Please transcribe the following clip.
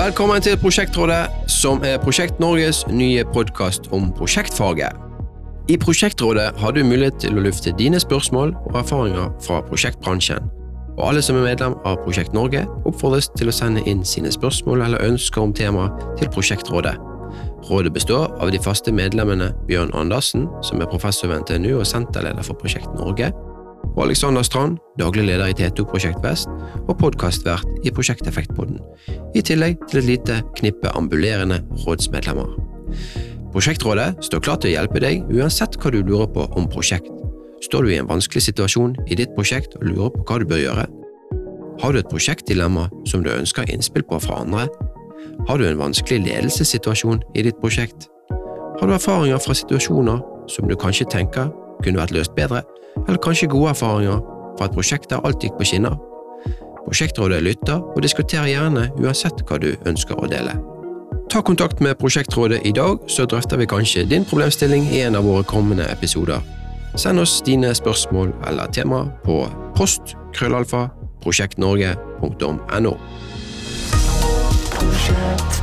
Velkommen til Prosjektrådet, som er Prosjekt Norges nye podkast om prosjektfaget. I Prosjektrådet har du mulighet til å lufte dine spørsmål og erfaringer fra prosjektbransjen. Og alle som er medlem av Prosjekt Norge, oppfordres til å sende inn sine spørsmål eller ønsker om tema til Prosjektrådet. Rådet består av de faste medlemmene Bjørn Andersen, som er professor ved NTNU og senterleder for Prosjekt Norge, og Alexander Strand, daglig leder i T2 Prosjekt Vest og podkastvert i Prosjekteffektpodden, i tillegg til et lite knippe ambulerende rådsmedlemmer. Prosjektrådet står klar til å hjelpe deg uansett hva du lurer på om prosjekt. Står du i en vanskelig situasjon i ditt prosjekt og lurer på hva du bør gjøre? Har du et prosjektdilemma som du ønsker innspill på fra andre? Har du en vanskelig ledelsessituasjon i ditt prosjekt? Har du erfaringer fra situasjoner som du kanskje tenker kunne vært løst bedre, eller kanskje gode erfaringer fra et prosjekt der alt gikk på skinner? Prosjektrådet lytter og diskuterer gjerne uansett hva du ønsker å dele. Ta kontakt med Prosjektrådet i dag, så drøfter vi kanskje din problemstilling i en av våre kommende episoder. Send oss dine spørsmål eller tema på post krøllalfa prosjektnorge.no. Prosjekt.